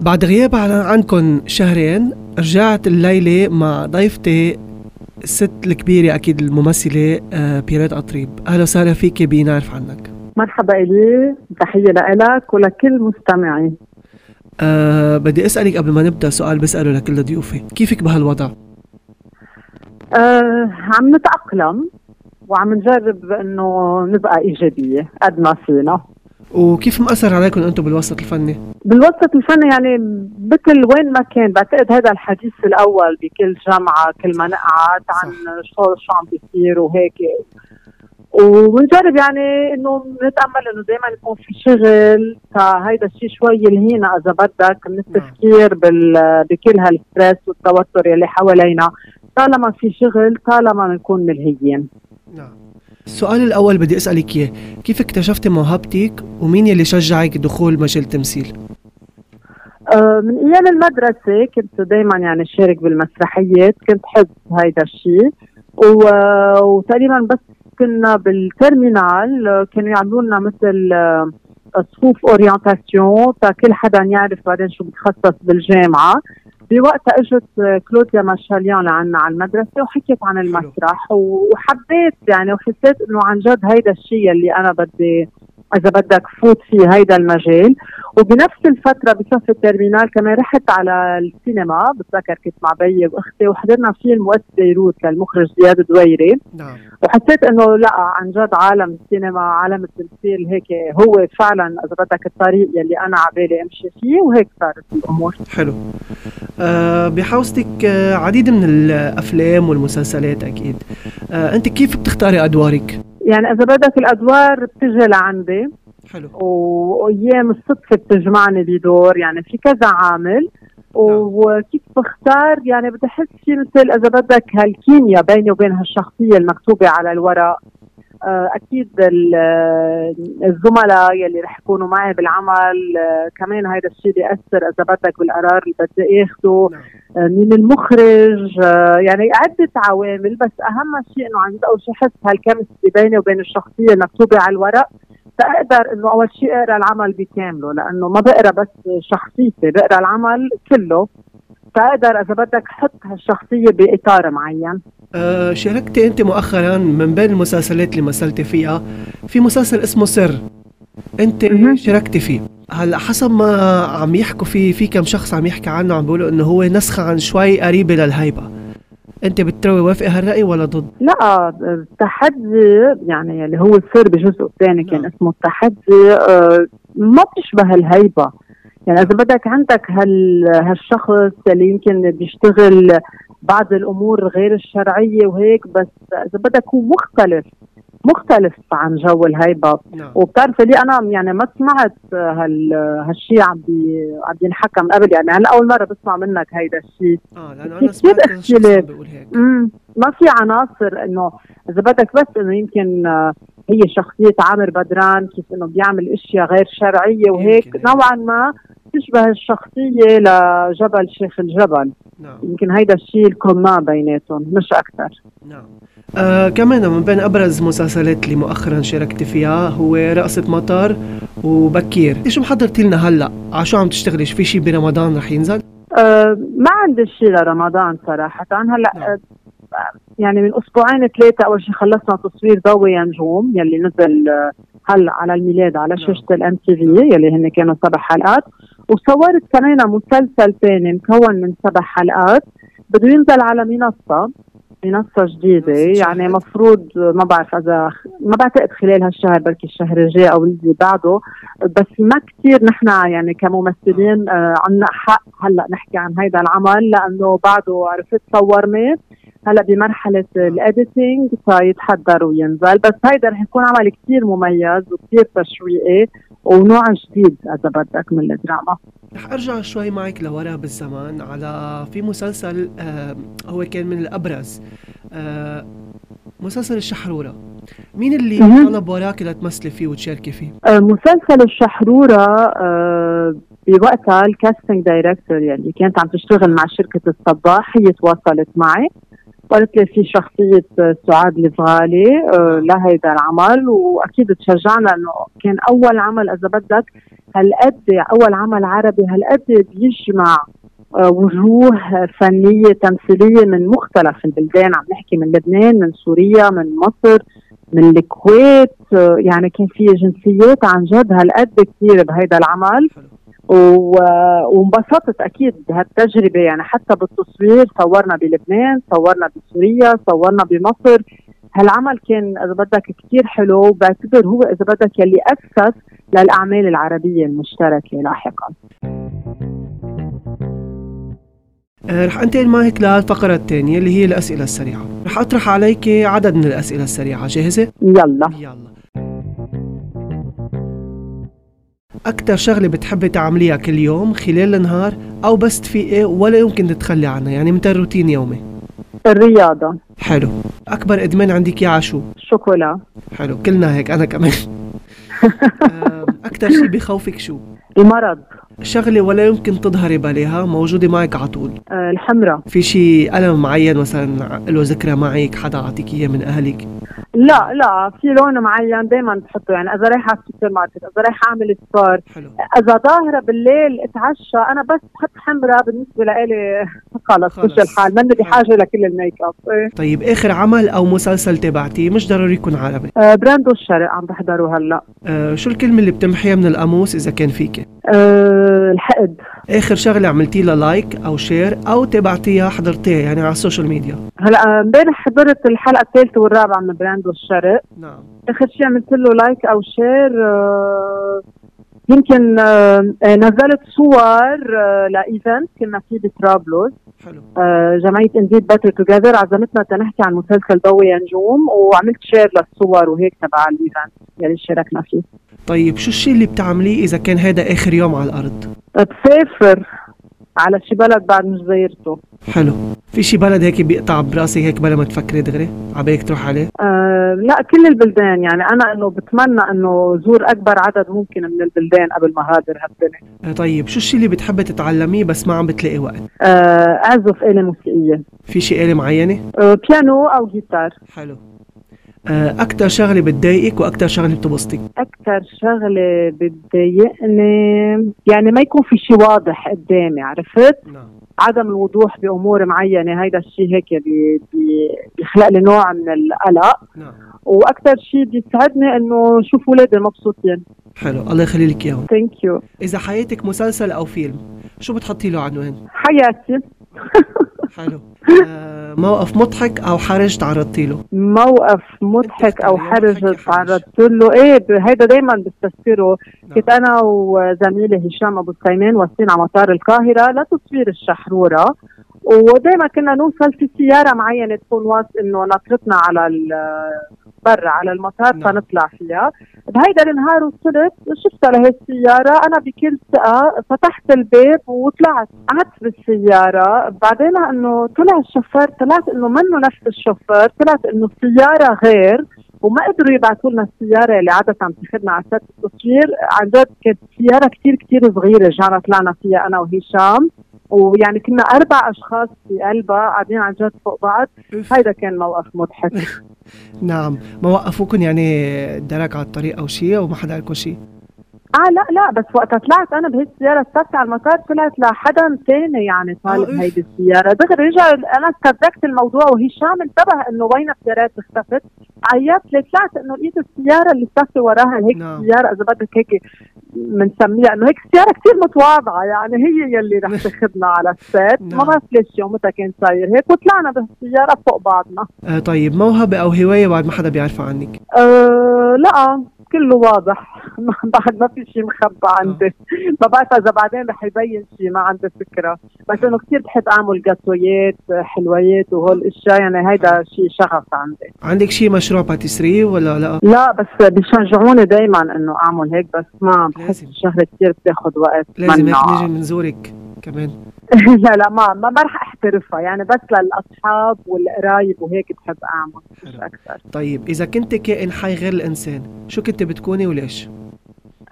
بعد غياب عنكم شهرين رجعت الليلة مع ضيفتي الست الكبيرة أكيد الممثلة آه، بيرات قطريب أهلا وسهلا فيك بنعرف عنك. مرحبا إلي تحية لك ولكل مستمعي. أه بدي أسألك قبل ما نبدأ سؤال بسأله لكل ضيوفي. كيفك بهالوضع؟ أه عم نتأقلم وعم نجرب إنه نبقى إيجابية قد ما فينا. وكيف مأثر عليكم أنتم بالوسط الفني؟ بالوسط الفني يعني بكل وين ما كان بعتقد هذا الحديث الأول بكل جامعة كل ما نقعد عن شو شو عم بيصير وهيك. وبنجرب يعني إنه نتأمل إنه دائما يكون في شغل. فهيدا الشيء شوي يلهينا إذا بدك من التفكير بال بكل هالستريس والتوتر يلي حوالينا. طالما في شغل طالما بنكون ملهيين. نعم. السؤال الأول بدي أسألك إياه. كيف اكتشفتي موهبتك؟ ومين يلي شجعك دخول مجال التمثيل؟ أه من أيام المدرسة كنت دائما يعني شارك بالمسرحيات كنت حب هيدا الشيء. وتقريبا بس كنا بال terminale كانوا يعملوا لنا مثل آه، صفوف orientation تا كل حدا يعرف بعدين شو بتخصص بالجامعة. بوقتها اجت كلوديا مارشاليان لعنا على المدرسة وحكيت عن المسرح وحبيت يعني وحسيت إنه عن جد هيدا الشيء اللي أنا بدي إذا بدك فوت في هيدا المجال. وبنفس الفترة بصف ال terminale كمان رحت على السينما بتذكر كنت مع بيي وأختي وحضرنا فيلم West Beirut للمخرج زياد دويري نعم. وحسيت إنه لا عن جد عالم السينما عالم التمثيل هيك هو فعلا إذا بدك الطريق يلي أنا عبالي أمشي فيه وهيك صارت الأمور. حلو. أه بحوزتك آه، عديد من الأفلام والمسلسلات أكيد. أه أنت كيف بتختاري أدوارك؟ يعني إذا بدك الأدوار بتجي لعندي. حلو. وأيام الصدفه بتجمعني بدور يعني في كذا عامل. نعم. وكيف بختار؟ يعني بدي أحس في مثل إذا بدك هالكيمياء بيني وبين هالشخصية المكتوبة على الورق. أكيد الزملاء يلي رح يكونوا معي بالعمل آه، كمان هذا الشيء بياثر إذا بدك بالقرار اللي بدي اخذه نعم. آه، من المخرج يعني عدة عوامل بس أهم شيء إنه عن جد اول شيء أحس هالكيمستري بيني وبين الشخصية المكتوبه على الورق فأقدر إنه أول شيء أقرأ العمل بكامله لأنه ما بقرأ بس شخصيتي بقرأ العمل كله فاقدر إذا بدك حط هالشخصية بإطار معين. أه شاركتي أنت مؤخرا من بين المسلسلات اللي مثلتي فيها. في مسلسل اسمه سر. أنت شاركتي فيه. هلا حسب ما عم يحكوا فيه في كم شخص عم يحكي عنه عم بيقولوا إنه هو نسخة عن شوي قريبه للهيبه أنت بتروي وافقي هالرأي ولا ضد؟ لا التحدي يعني اللي هو السر بجزء الثاني كان نعم. اسمه التحدي أه ما بتشبه الهيبه يعني إذا بدك عندك هال هالشخص اللي يمكن بيشتغل بعض الأمور غير الشرعية وهيك بس إذا بدك هو مختلف مختلف عن جو الهيبة. نعم. وبتعرف لي أنا يعني ما سمعت هال هالشيء عم بي عم ينحكى من قبل يعني هلا أول مرة بسمع منك هيدا الشيء آه لأنه أنا سمعت أختلاف. هيك. ما في عناصر إنه إذا بدك بس إنه يمكن هي شخصية عامر بدران كيف إنه بيعمل إشياء غير شرعية وهيك. نوعا ما تشبه الشخصية لجبل شيخ الجبل نعم. يمكن هيدا الشيء ال commun بيناتهم مش أكثر نعم آه كمان من بين أبرز مسلسلات اللي مؤخرا شاركت فيها هو رقصة مطر وبكير شو محضرتي لنا هلأ؟ على شو عم تشتغلي؟ في شيء برمضان رح ينزل؟ أه ما عندي شيء لرمضان صراحة هلأ نعم. يعني من أسبوعين ثلاثة أول شيء خلصنا تصوير ضوء يا نجوم يلي نزل آه، هلأ على الميلاد على نعم. شاشة الام تي في يلي هن كانوا سبع حلقات وصورت كمان مسلسل ثاني مكون من سبع حلقات. بده ينزل على منصة منصة جديدة. يعني مفروض ما بعرف إذا ما بعتقد خلال هالشهر بركي الشهر الجاي أو اللي بعده. بس ما كثير نحن يعني كممثلين آه عنا حق هلأ نحكي عن هيدا العمل لأنه بعده عرفت صورناه هلا بمرحلة الاديتنج فيتحضر وينزل. بس هيدا رح يكون عمل كثير مميز وكثير تشويقي ونوع جديد إذا بدك من الدراما. رح أرجع شوي معك لورا بالزمان على في مسلسل آه هو كان من الأبرز آه مسلسل الشحرورة. مين اللي طلب وراك لتمثلي فيه وتشاركي فيه؟ آه مسلسل الشحرورة آه بوقتها ال casting director يعني كانت عم تشتغل مع شركة الصباح هي تواصلت معي. وقالت لي في شخصية سعاد الفغالي آه، لهيدا العمل وأكيد تشجعنا إنه كان أول عمل إذا بدك هالقد أول عمل عربي هالقد بيجمع آه، وجوه فنية تمثيلية من مختلف البلدان عم نحكي من لبنان من سوريا من مصر من الكويت آه، يعني كان في جنسيات عن جد هالقد كثير بهيدا العمل. وانبسطت أكيد بهالتجربة. يعني حتى بالتصوير صورنا بلبنان صورنا بسوريا صورنا بمصر. هالعمل كان إذا بدك كثير حلو وبعتبر هو إذا بدك يلي أسس للأعمال العربية المشتركة لاحقا. آه، رح أنتقل معك للفقرة الثانية اللي هي الأسئلة السريعة. رح أطرح عليك عدد من الأسئلة السريعة جاهزة؟ يلا. يلا. أكثر شغلة بتحبي تعمليها كل يوم خلال النهار أو بس تفيقي ولا يمكن تتخلي عنها؟ يعني مثل روتين يومي. الرياضة. حلو. أكبر إدمان عندك يا شو؟ الشوكولا حلو. كلنا هيك أنا كمان. أكثر شيء بخوفك شو؟ المرض. شغلة ولا يمكن تظهري بلاها موجودة معك على طول. آه الحمرة في شيء قلم معين مثلا له ذكرى معك حدا أعطيك إياه من أهلك؟ لا لا في لون معين دائما بحطه. يعني إذا رايحة على السوبر ماركت إذا رايحة أعمل sport إذا ظاهرة بالليل أتعشى. أنا بس بحط حمراء بالنسبة لإلي. خلص مشي الحال. ماني بحاجة لكل الميك أب. إيه؟ طيب آخر عمل أو مسلسل تابعتيه مش ضروري يكون عربي. آه براندو الشرق عم بحضره هلأ. آه شو الكلمة اللي بتمحيها من القاموس إذا كان فيك آه الحقد. آخر شغلة عملتي لها like أو share أو تابعتيها حضرتيها يعني على ال social media؟ هلأ امبارح حضرت الحلقة الثالثة والرابعة من براندو الشرق نعم. آخر شيء عملت له like أو share آه يمكن آه نزلت صور آه ل event كنا فيه بطرابلس. حلو. آه جمعية Indeed Better Together عزمتنا تنحكي عن مسلسل ضوي يا نجوم وعملت share للصور وهيك تبع ال event يلي شاركنا فيه. طيب شو الشيء اللي بتعمليه إذا كان هذا آخر يوم على الأرض؟ بسافر على شي بلد بعد مش زايرته. حلو. في شي بلد هيك بيقطع براسي هيك بلا ما تفكري دغري؟ عبالك تروح عليه؟ آه لا كل البلدان. يعني أنا إنه بتمنى إنه زور أكبر عدد ممكن من البلدان قبل ما هاجر هالدنيا آه طيب شو الشيء اللي بتحبي تتعلميه بس ما عم بتلاقي وقت؟ آه أعزف آلة موسيقية. في شي آلة معينة؟ آه بيانو أو جيتار. حلو. آه، أكتر شغلة بتضايقك وأكتر شغلة بتبسطك؟ أكتر شغلة بتضايقني يعني ما يكون في شيء واضح قدامي عرفت؟ نعم. عدم الوضوح بأمور معينة هيدا الشيء هيك بي بي بيخلق لي نوع من القلق. نعم. وأكثر شيء بيسعدني إنه شوف اولادي مبسوطين. حلو الله يخلي لك إياهم. thank you إذا حياتك مسلسل أو فيلم شو بتحطي له عنوان حياتي. حلو. آه موقف مضحك أو حرج تعرضتي له؟ موقف مضحك أو حرج تعرضت له؟ إيه هيدا دائما بستذكره. نعم. كنت أنا وزميلي هشام أبو سليمان واصلين على مطار القاهرة لتصوير الشحرورة. ودائما كنا نوصل في سيارة معينة تكون واس إنه نطرتنا على برا على المطار نعم. فنطلع فيها. بهيدا النهار وصلت شفتها لهي السيارة أنا بكل ثقة فتحت الباب وطلعت. قعدت بالسيارة بعدين إنه طلع الشوفير طلعت إنه منه نفس الشوفير طلعت إنه السيارة غير وما قدروا يبعثوا لنا السيارة اللي عادة عم تاخذنا على سات التصوير. عن جد كانت سيارة كثير كثير صغيرة رجعنا طلعنا فيها أنا وهشام. ويعني كنا أربع أشخاص في قلبها قاعدين عن جد فوق بعض. هيدا كان موقف مضحك. نعم. ما وقفوكم يعني درك على الطريق أو شيء أو ما حدا قال لكم شيء آه لا لا بس وقتها طلعت أنا بهي السيارة استفت على المطار طلعت لحدا ثاني يعني طالب آه هيدي السيارة دغري رجع أنا استدركت الموضوع وهشام انتبه إنه وين السيارات اختفت عيطت لي طلعت إنه لقيت السيارة اللي استفت وراها هيك نعم. سيارة إذا بدك هيك بنسميها إنه هيك سيارة كثير متواضعة يعني هي يلي رح تاخذنا على السيت نعم. ما بعرف ليش يومتها كان صاير هيك وطلعنا بالسياره فوق بعضنا آه طيب موهبة أو هواية بعد ما حدا بيعرفها عنك؟ أه لا كله واضح بعد ما في شيء مخبى عندي. ما بعرف إذا بعدين رح يبين شيء ما عندي فكرة. بس إنه كثير بحب أعمل جاتويات حلويات وهول الاشياء يعني هيدا شيء شغف عندي. عندك شيء مشروع باتيسري ولا لا؟ لا بس بيشجعوني دائما إنه أعمل هيك بس ما بحس الشغله كثير بتاخذ وقت. لازم هيك نيجي نزورك كمان. لا لا ما ما رح أحترفها. يعني بس للأصحاب والقرايب وهيك بحب أعمل مش أكثر. طيب إذا كنت كائن حي غير الإنسان شو كنت بتكوني وليش؟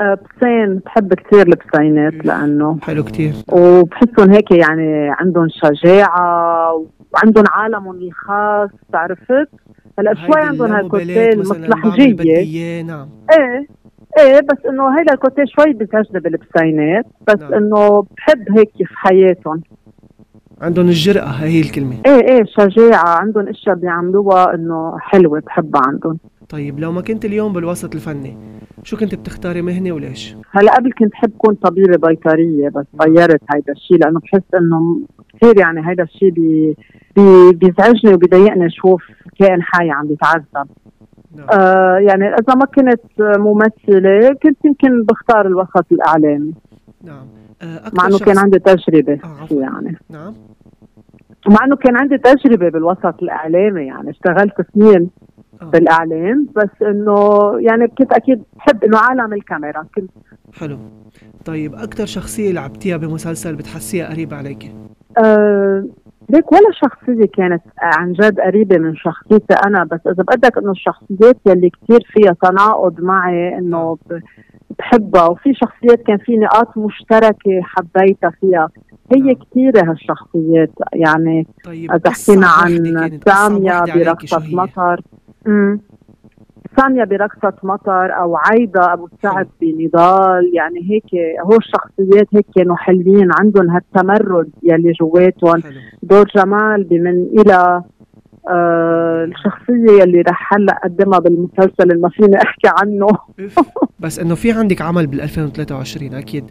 أه، بسين بحب كثير البسينات لأنه حلو كثير وبحسهم هيك يعني عندهم شجاعة وعندهم عالمهم الخاص عرفت هلأ شوي عندهم هالكوتيه المصلحجيه نعم. إيه إيه بس إنه هيدا الكوتيه شوي بتجذب البسينات بس نعم. إنه بحب هيك في حياتهم. عندهم الجرأة هي الكلمة. إيه إيه شجاعة عندهم إشياء بيعملوها إنه حلوة بحبها عندهم. طيب لو ما كنت اليوم بالوسط الفني شو كنت بتختاري مهنة وليش؟ هلا قبل كنت حب كون طبيبة بيطرية بس غيرت هيدا الشيء لأنه بحس إنه كثير يعني هيدا الشيء بي بي بيزعجني وبيضايقني شوف كائن حي عم بيتعذب نعم. آه يعني إذا ما كنت ممثلة كنت يمكن بختار الوسط الإعلامي نعم آه مع إنه كان عندي تجربة آه يعني نعم مع إنه كان عندي تجربة بالوسط الإعلامي يعني اشتغلت سنين. بالإعلام بس إنه يعني كنت أكيد بحب إنه عالم الكاميرا كنت حلو. طيب أكثر شخصية لعبتيها بمسلسل بتحسيها قريبة عليك؟ أه ليك ولا شخصية كانت عن جد قريبة من شخصيتي أنا بس إذا بدك إنه الشخصيات يلي كثير فيها تناقض معي إنه بحبها وفي شخصيات كان في نقاط مشتركة حبيتها فيها. هي نعم. كثيرة هالشخصيات يعني طيب إذا حكينا عن سامية برقصة مطر. سامية برقصة مطر أو عايدة أبو سعد بنضال يعني هيك هو الشخصيات هيك كانوا حلوين عندهم هالتمرد يلي جواتهم. دور جمال بمن إلى آه الشخصية يلي رح هلأ أقدمها بالمسلسل اللي ما فيني أحكي عنه. بس إنه في عندك عمل بال 2023 أكيد.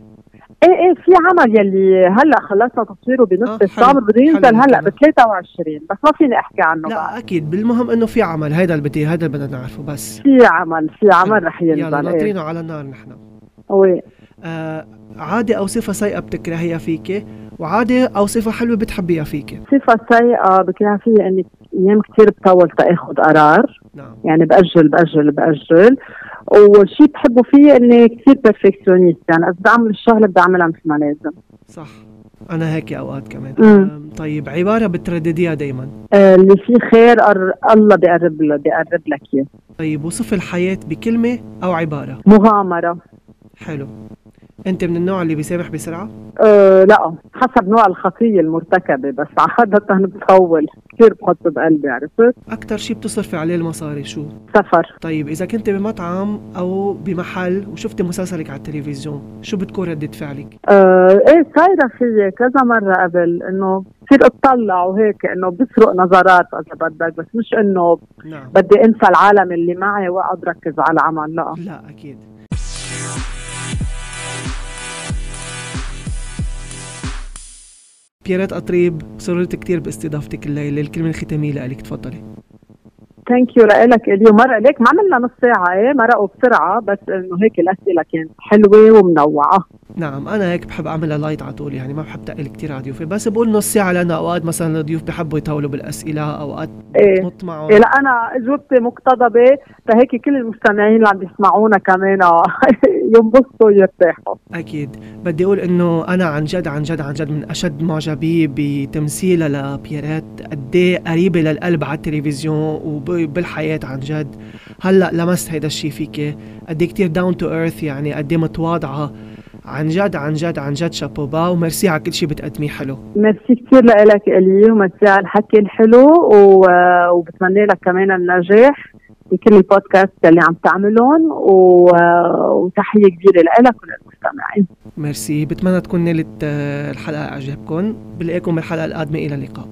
إيه إيه في عمل يلي هلأ خلصنا تصويره بنص آه الصبر بده ينزل هلأ ب 23 بس ما فيني أحكي عنه لا بقى. أكيد. بالمهم إنه في عمل. هيدا اللي بدي هيدا اللي بدنا نعرفه بس. في عمل في عمل رح ينزل يلا ناطرينه إيه. على النار نحن. وي. آه عادة أو صفة سيئة بتكرهيها فيك وعادة أو صفة حلوة بتحبيها فيك صفة سيئة بكرهها فيها إني أيام كثير بطول تأخذ قرار. نعم. يعني بأجل بأجل بأجل. والشيء بحبه فيه إني كثير بيرفكشنست يعني إذا بعمل الشغلة بدي أعملها مثل ما لازم. صح. أنا هيك أوقات كمان. مم. طيب عبارة بتردديها دائما آه اللي فيه خير أر... الله بيقرب له بيقرب لك إياه. طيب وصف الحياة بكلمة أو عبارة. مغامرة. حلو. أنت من النوع اللي بيسامح بسرعة؟ أه لا. حسب نوع الخطية المرتكبة بس عادة بطول. كثير بحط بقلبي عرفت؟ أكثر شيء بتصرفي عليه المصاري شو؟ سفر طيب إذا كنت بمطعم أو بمحل وشفتي مسلسلك على التلفزيون شو بتكون ردة فعلك؟ أه إيه صايرة في كذا مرة قبل إنه بصير أطلع وهيك إنه بسرق نظرات إذا بدك بس مش إنه نعم. بدي أنسى العالم اللي معي وأقعد ركز على العمل لا لا أكيد بيرات قطريب سررت كثير باستضافتك الليلة الكلمة الختاميه لك تفضلي. thank you لك اليوم. مرة ليك. ما عملنا نص ساعة. إيه؟ مرقوا بسرعة بس إنه هيك الأسئلة كانت حلوة ومنوعة. نعم أنا هيك بحب أعملها light على طول يعني ما بحب تقل كثير على ضيوفي بس بقول نص ساعة لأنه أوقات مثلا الضيوف بحبوا يطولوا بالأسئلة أوقات إيه. بتمط معهم إيه لا أنا أجوبتي مقتضبة فهيك كل المستمعين اللي عم يسمعونا كمان ينبسطوا ويرتاحوا. أكيد. بدي أقول إنه أنا عن جد عن جد عن جد من أشد معجبي بتمثيلها لبيرات قد إيه قريبة للقلب على التلفزيون وب بالحياة عن جد. هلأ لمست هيدا الشيء فيك قد كثير down to earth يعني قد متواضعة. عن جد عن جد عن جد chapeau bas و merci على كل شيء بتقدميه حلو. ميرسي كثير لك إلي وميرسي على الحكي الحلو و... وبتمنى لك كمان النجاح بكل البودكاست اللي عم تعملهم و... وتحية كبيرة لك وللمستمعين. ميرسي بتمنى تكون نالت آه، الحلقة اعجابكم بلاقيكم بالحلقة القادمة إلى اللقاء.